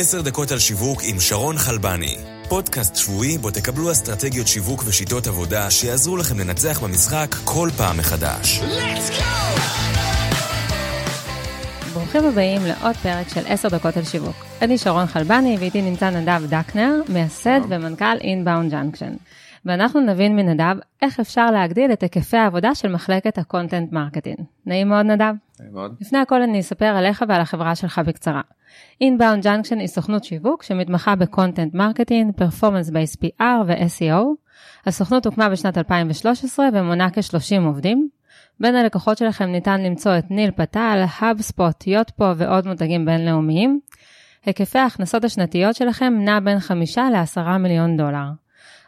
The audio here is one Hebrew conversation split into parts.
עשר דקות על שיווק עם שרון חלבני. פודקאסט שבועי בו תקבלו אסטרטגיות שיווק ושיטות עבודה שיעזרו לכם לנצח במשחק כל פעם מחדש. ברוכים הבאים לעוד פרק של 10 דקות על שיווק. אני שרון חלבני ואיתי נמצא נדב דקנר, מייסד ומנכ"ל Inbound Junction. ואנחנו נבין מנדב איך אפשר להגדיל את היקפי העבודה של מחלקת ה content marketing. נעים מאוד נדב. נעים מאוד. לפני הכל אני אספר עליך ועל החברה שלך בקצרה. Inbound Junction היא סוכנות שיווק שמתמחה ב content marketing, performance based PR ו-SEO. הסוכנות הוקמה בשנת 2013 ומונה כ-30 עובדים. בין הלקוחות שלכם ניתן למצוא את ניל פטל, HubSpot, Yotpo ועוד מותגים בינלאומיים. היקפי ההכנסות השנתיות שלכם נע בין 5 ל-10 מיליון דולר.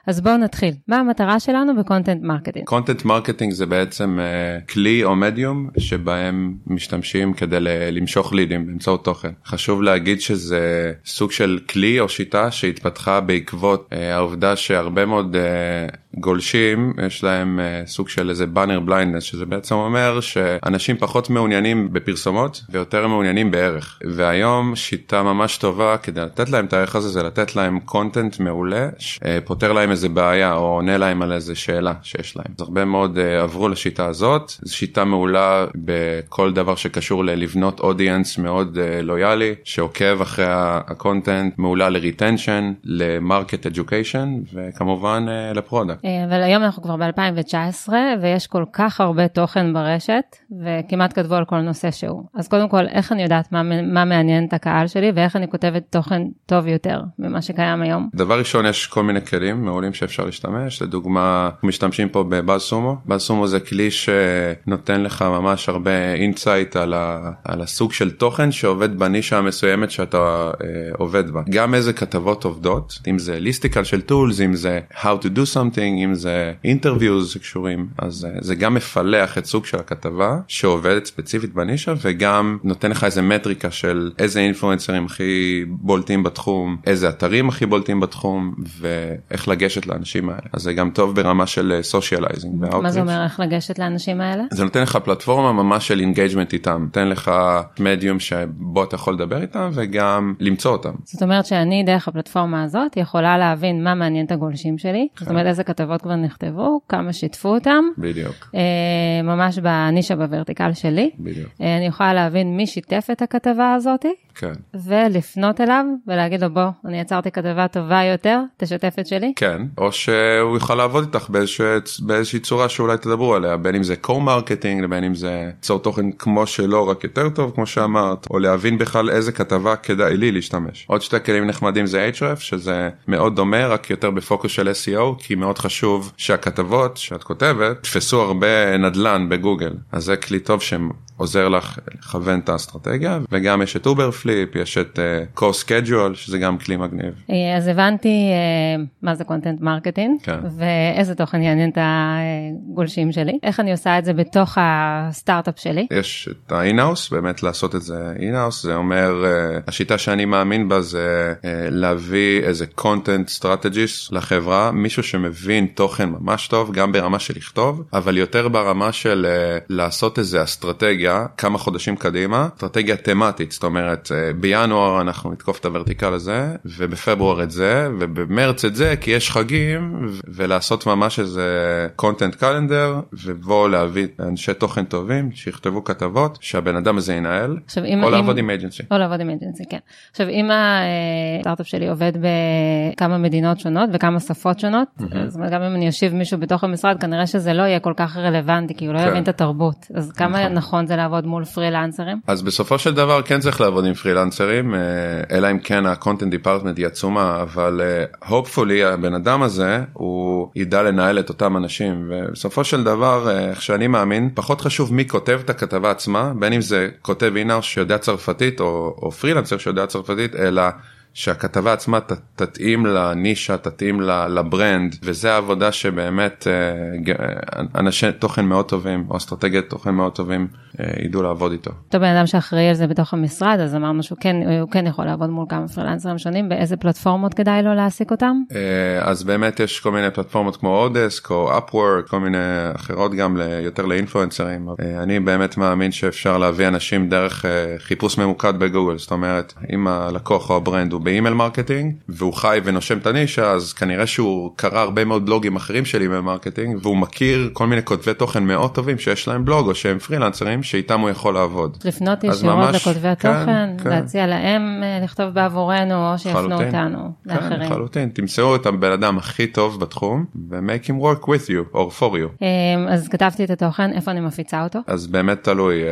אז בואו נתחיל. מה המטרה שלנו ב content marketing? content marketing זה בעצם uh, כלי או מדיום שבהם משתמשים כדי למשוך leads באמצעות תוכן. חשוב להגיד שזה סוג של כלי או שיטה שהתפתחה בעקבות uh, העובדה שהרבה מאוד uh, גולשים יש להם uh, סוג של איזה banner blindness שזה בעצם אומר שאנשים פחות מעוניינים בפרסומות ויותר מעוניינים בערך והיום שיטה ממש טובה כדי לתת להם את הערך הזה זה לתת להם content מעולה שפותר להם איזה בעיה או עונה להם על איזה שאלה שיש להם. אז הרבה מאוד uh, עברו לשיטה הזאת זו שיטה מעולה בכל דבר שקשור ללבנות audience מאוד לויאלי שעוקב אחרי ה content מעולה ל retention ל market education וכמובן ל product. אה, אבל היום אנחנו כבר ב-2019 ויש כל כך הרבה תוכן ברשת וכמעט כתבו על כל נושא שהוא. אז קודם כל, איך אני יודעת מה, מה מעניין את הקהל שלי ואיך אני כותבת תוכן טוב יותר ממה שקיים היום? דבר ראשון, יש כל מיני כלים מעולים שאפשר להשתמש. לדוגמה, משתמשים פה ב BuzzSumo. BuzzSumo זה כלי שנותן לך ממש הרבה insight על, על הסוג של תוכן שעובד בנישה המסוימת שאתה אה, עובד בה. גם איזה כתבות עובדות, אם זה listicle של tools, אם זה how to do something. marketing אם זה interviews שקשורים אז אה, זה גם מפלח את סוג של הכתבה שעובדת ספציפית בנישה וגם נותן לך איזה מטריקה של איזה אינפלואנסרים הכי בולטים בתחום איזה אתרים הכי בולטים בתחום ואיך לגשת לאנשים האלה אז זה גם טוב ברמה של socializing. אה, מה זה אומר איך לגשת לאנשים האלה? זה נותן לך פלטפורמה ממש של engagement איתם נותן לך מדיום שבו אתה יכול לדבר איתם וגם למצוא אותם. זאת אומרת שאני דרך הפלטפורמה הזאת יכולה להבין מה מעניין את הגולשים שלי זאת אומרת איזה כתבות כבר נכתבו, כמה שיתפו אותם. בדיוק. אה, ממש בנישה בוורטיקל שלי. בדיוק. אה, אני יכולה להבין מי שיתף את הכתבה הזאתי. כן. ולפנות אליו ולהגיד לו בוא, אני יצרתי כתבה טובה יותר, תשתף את שלי. כן, או שהוא יוכל לעבוד איתך באיזושה, באיזושהי צורה שאולי תדברו עליה, בין אם זה co-marketing, בין אם זה ליצור תוכן כמו שלא, רק יותר טוב, כמו שאמרת, או להבין בכלל איזה כתבה כדאי לי להשתמש. עוד שתי כלים נחמדים זה href, שזה מאוד דומה, רק יותר בפוקוס של SEO, כי מאוד חשוב שהכתבות שאת כותבת תפסו הרבה נדל"ן בגוגל, אז זה כלי טוב שהם עוזר לך לכוון את האסטרטגיה וגם יש את Uberflip יש את uh, CoSchedule שזה גם כלי מגניב. אה, אז הבנתי uh, מה זה content marketing כן. ואיזה תוכן יעניין את הגולשים שלי איך אני עושה את זה בתוך הסטארט-אפ שלי. יש את ה-in-house באמת לעשות את זה in-house זה אומר uh, השיטה שאני מאמין בה זה uh, להביא איזה content strategist לחברה מישהו שמבין תוכן ממש טוב גם ברמה של לכתוב אבל יותר ברמה של uh, לעשות איזה אסטרטגיה. כמה חודשים קדימה אסטרטגיה תמטית זאת אומרת אה, בינואר אנחנו נתקוף את ה vertical הזה ובפברואר את זה ובמרץ את זה כי יש חגים ולעשות ממש איזה content calendar ובוא להביא אנשי תוכן טובים שיכתבו כתבות שהבן אדם הזה ינהל עכשיו, אם, או אם, לעבוד עם אג'נסי. או לעבוד עם אג'נסי כן. עכשיו אם הסטארט-אפ שלי עובד בכמה מדינות שונות וכמה שפות שונות Mm-hmm. זאת אומרת גם אם אני אשיב מישהו בתוך המשרד כנראה שזה לא יהיה כל כך רלוונטי כי הוא לא כן. יבין את התרבות אז כמה נכון. נכון זה לעבוד מול פרילנסרים? אז בסופו של דבר כן צריך לעבוד עם פרילנסרים אה, אלא אם כן ה-content department היא עצומה אבל uh, hopefully הבן אדם הזה הוא ידע לנהל את אותם אנשים ובסופו של דבר אה, איך שאני מאמין פחות חשוב מי כותב את הכתבה עצמה בין אם זה כותב אינאוס שיודע צרפתית או, או פרילנסר שיודע צרפתית אלא. שהכתבה עצמה ת, תתאים לנישה, תתאים לברנד, וזה העבודה שבאמת אה, אנשי תוכן מאוד טובים, או אסטרטגיית תוכן מאוד טובים, אה, ידעו לעבוד איתו. אותו בן אדם שאחראי על זה בתוך המשרד, אז אמרנו שהוא כן, הוא כן יכול לעבוד מול כמה פרילנסרים שונים, באיזה פלטפורמות כדאי לו להעסיק אותם? אה, אז באמת יש כל מיני פלטפורמות כמו oDesk או Upwork, כל מיני אחרות גם יותר לאינפלואנסרים. אני באמת מאמין שאפשר להביא אנשים דרך חיפוש ממוקד בגוגל, זאת אומרת, אם הלקוח או ה brand הוא הוא ב email marketing והוא חי ונושם את הנישה אז כנראה שהוא קרא הרבה מאוד בלוגים אחרים של email marketing והוא מכיר כל מיני כותבי תוכן מאוד טובים שיש להם בלוג או שהם פרילנסרים שאיתם הוא יכול לעבוד. לפנות ישירות לכותבי כן, התוכן, כן. להציע להם אה, לכתוב בעבורנו או שיפנו אותנו כן, לאחרים. כן, לחלוטין, תמצאו את הבן אדם הכי טוב בתחום ו-make him work with you or for you. אמ, אז כתבתי את התוכן, איפה אני מפיצה אותו? אז באמת תלוי, אה,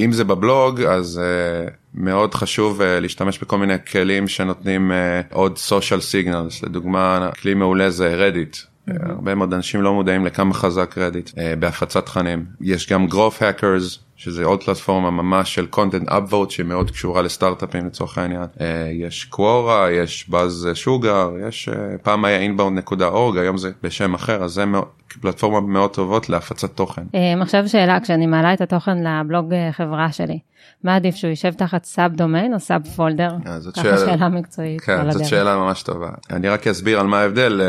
אם זה בבלוג אז אה, מאוד חשוב להשתמש בכל מיני כלים שנותנים עוד social signals, לדוגמה כלי מעולה זה רדיט. הרבה מאוד אנשים לא מודעים לכמה חזק רדיט בהפצת תכנים. יש גם growth hackers שזה עוד פלטפורמה ממש של content upvote שמאוד קשורה לסטארט-אפים לצורך העניין. אה, יש קוורה, יש באז שוגר, יש אה, פעם היה inbound.org, היום זה בשם אחר, אז זה פלטפורמה מאוד טובות להפצת תוכן. אה, עכשיו שאלה, כשאני מעלה את התוכן לבלוג חברה שלי, מה עדיף שהוא יישב תחת sub domain או sub folder? זאת שאלה, שאלה מקצועית. כן, זאת שאלה ממש טובה. אני רק אסביר על מה ההבדל,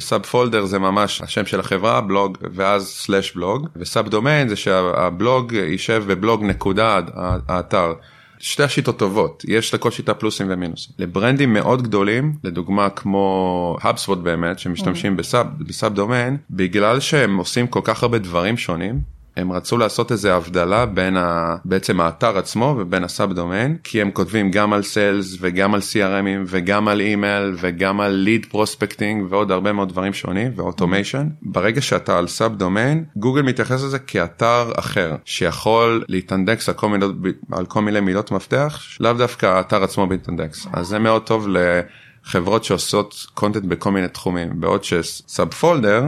sub folder זה ממש השם של החברה, בלוג ואז slash בלוג, ו sub domain זה שהבלוג יישב בבלוג נקודה האתר. שתי השיטות טובות יש לכל שיטה פלוסים ומינוסים ל brandים מאוד גדולים לדוגמה כמו HubSpot באמת שמשתמשים mm. ב sub ב sub domain בגלל שהם עושים כל כך הרבה דברים שונים הם רצו לעשות איזה הבדלה בין ה... בעצם האתר עצמו ובין ה sub domain כי הם כותבים גם על sales וגם על CRMים וגם על אימייל וגם על lead prospecting ועוד הרבה מאוד דברים שונים ו automation. ברגע שאתה על sub domain גוגל מתייחס לזה כאתר אחר שיכול להתאנדקס על כל מיני, על כל מיני מילות מפתח לאו דווקא האתר עצמו בהתאנדקס אז זה מאוד טוב לחברות שעושות content בכל מיני תחומים בעוד ש sub folder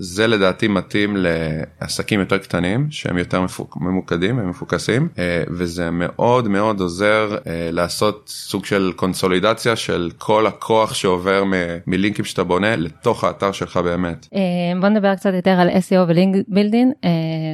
זה לדעתי מתאים לעסקים יותר קטנים שהם יותר ממוקדים ומפוקסים אה, וזה מאוד מאוד עוזר אה, לעשות סוג של קונסולידציה של כל הכוח שעובר מלינקים שאתה בונה לתוך האתר שלך באמת. אה, בוא נדבר קצת יותר על SEO ולינק בילדין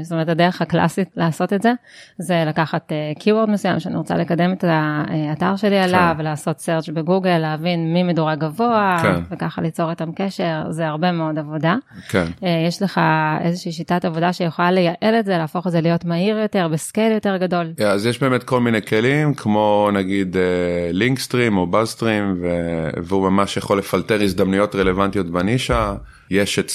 זאת אומרת הדרך הקלאסית לעשות את זה זה לקחת קיוורד מסוים שאני רוצה לקדם את האתר שלי עליו כן. ולעשות search בגוגל להבין מי מדורג גבוה כן. וככה ליצור איתם קשר זה הרבה מאוד עבודה. כן. אה, יש לך איזושהי שיטת עבודה שיכולה לייעל את זה, להפוך את זה להיות מהיר יותר, ב scale יותר גדול. Yeah, אז יש באמת כל מיני כלים, כמו נגיד Linkstream אה, או BuzzStream, והוא ממש יכול לפלטר הזדמנויות רלוונטיות בנישה. יש את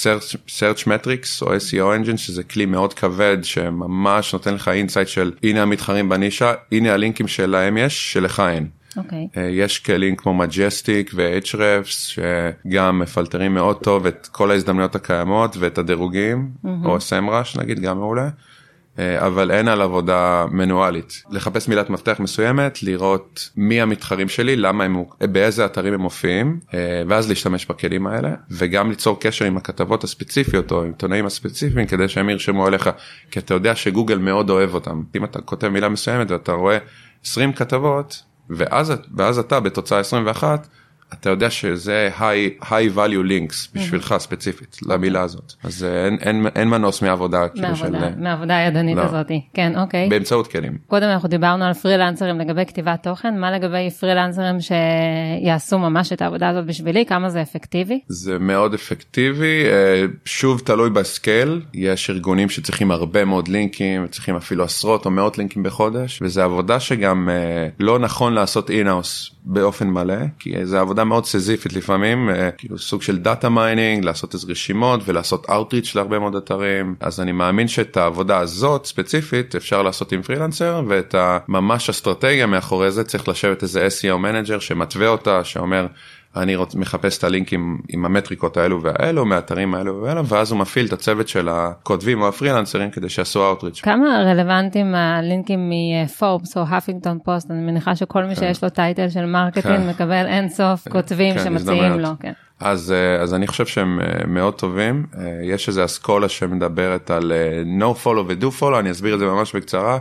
Searchmetrics או SEO engine שזה כלי מאוד כבד שממש נותן לך insight של הנה המתחרים בנישה הנה הלינקים שלהם יש שלך אין. Okay. אוקיי. אה, יש כלים כמו Majestic ו-Ahrefs שגם מפלטרים מאוד טוב את כל ההזדמנויות הקיימות ואת הדירוגים mm-hmm. או SEMrush נגיד גם מעולה. אה, אבל אין על עבודה מנואלית לחפש מילת מפתח מסוימת לראות מי המתחרים שלי למה הם באיזה אתרים הם מופיעים אה, ואז להשתמש בכלים האלה וגם ליצור קשר עם הכתבות הספציפיות או עם עיתונאים הספציפיים כדי שהם ירשמו אליך כי אתה יודע שגוגל מאוד אוהב אותם אם אתה כותב מילה מסוימת ואתה רואה 20 כתבות ואז, ואז אתה בתוצאה 21 אתה יודע שזה high, high value links בשבילך ספציפית למילה הזאת. אז אין, אין, אין מנוס מעבודה כאילו של מעבודה הידנית לא. הזאתי. כן אוקיי. באמצעות כלים. קודם אנחנו דיברנו על פרילנסרים לגבי כתיבת תוכן. מה לגבי פרילנסרים שיעשו ממש את העבודה הזאת בשבילי? כמה זה אפקטיבי? זה מאוד אפקטיבי. אה, שוב תלוי ב scale. יש ארגונים שצריכים הרבה מאוד לינקים צריכים אפילו עשרות או מאות לינקים בחודש וזה עבודה שגם אה, לא נכון לעשות in-house באופן מלא כי זה עבודה מאוד סיזיפית לפעמים אה, כאילו סוג של data mining לעשות איזה רשימות ולעשות outreach להרבה מאוד אתרים אז אני מאמין שאת העבודה הזאת ספציפית אפשר לעשות עם פרילנסר ואת הממש אסטרטגיה מאחורי זה צריך לשבת איזה SEO manager שמתווה אותה שאומר. אני רוצ, מחפש את הלינקים עם המטריקות האלו והאלו מהאתרים האלו והאלו ואז הוא מפעיל את הצוות של הכותבים או הפרילנסרים כדי שיעשו outreach. כמה רלוונטיים הלינקים מפורבס או האפינגטון פוסט אני מניחה שכל מי כן. שיש לו title של marketing כן. מקבל אין סוף כן. כותבים כן, שמציעים לו. כן. אז, אה, אז אני חושב שהם אה, מאוד טובים אה, יש איזה אסכולה שמדברת על no follow ו-do follow אני אסביר את זה ממש בקצרה.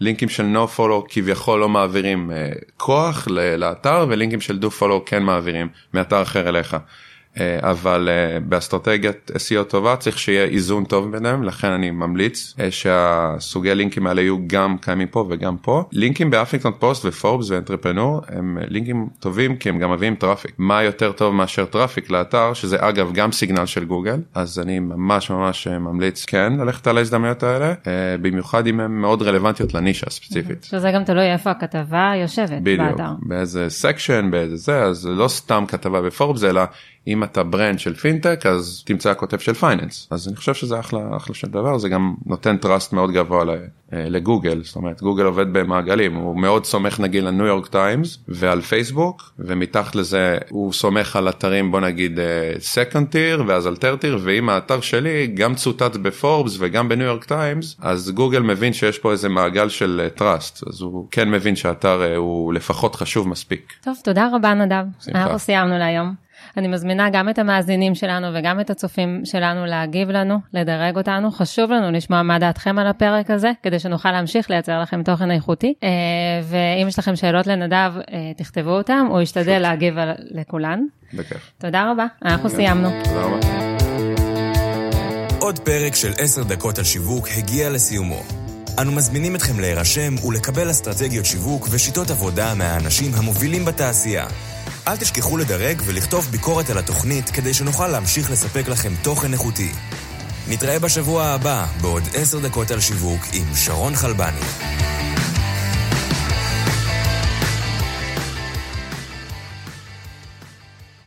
לינקים של no follow כביכול לא מעבירים אה, כוח לאתר ולינקים של do follow כן מעבירים מאתר אחר אליך. אה, אבל אה, באסטרטגיית SEO טובה צריך שיהיה איזון טוב ביניהם לכן אני ממליץ שהסוגי לינקים האלה יהיו גם קיימים פה וגם פה. לינקים באפינגטון פוסט ופורבס ואנטרפנור הם לינקים טובים כי הם גם מביאים traffic. מה יותר טוב מאשר traffic לאתר שזה אגב גם signal של גוגל אז אני ממש ממש ממליץ כן ללכת על ההזדמנויות האלה במיוחד אם הם מאוד רלוונטיות לנישה ספציפית. שזה גם תלוי איפה הכתבה יושבת בדיוק, באיזה section באיזה זה אז לא סתם כתבה בפורבס אלא אם אתה brand של פינטק אז תמצא כותב של finance אז אני חושב שזה אחלה אחלה של דבר זה גם נותן trust מאוד גבוה אה, לגוגל. זאת אומרת גוגל עובד במעגלים הוא מאוד סומך נגיד לניו יורק טיימס ועל פייסבוק ומתחת לזה הוא סומך על אתרים בוא נגיד second tier ואז על third tier ואם האתר שלי גם צוטט בפורבס וגם בניו יורק טיימס אז גוגל מבין שיש פה איזה מעגל של trust אז הוא כן מבין שהאתר אה, הוא לפחות חשוב מספיק. טוב תודה רבה נדב. אנחנו סיימנו להיום. אני מזמינה גם את המאזינים שלנו וגם את הצופים שלנו להגיב לנו, לדרג אותנו. חשוב לנו לשמוע מה דעתכם על הפרק הזה, כדי שנוכל להמשיך לייצר לכם תוכן איכותי. אה, ואם יש לכם שאלות לנדב, אה, תכתבו אותם, הוא ישתדל להגיב לכולן. בכיף. תודה רבה, אנחנו סיימנו. תודה רבה. עוד פרק של 10 דקות על שיווק הגיע לסיומו. אנו מזמינים אתכם להירשם ולקבל אסטרטגיות שיווק ושיטות עבודה מהאנשים המובילים בתעשייה. אל תשכחו לדרג ולכתוב ביקורת על התוכנית כדי שנוכל להמשיך לספק לכם תוכן איכותי. נתראה בשבוע הבא בעוד עשר דקות על שיווק עם שרון חלבני.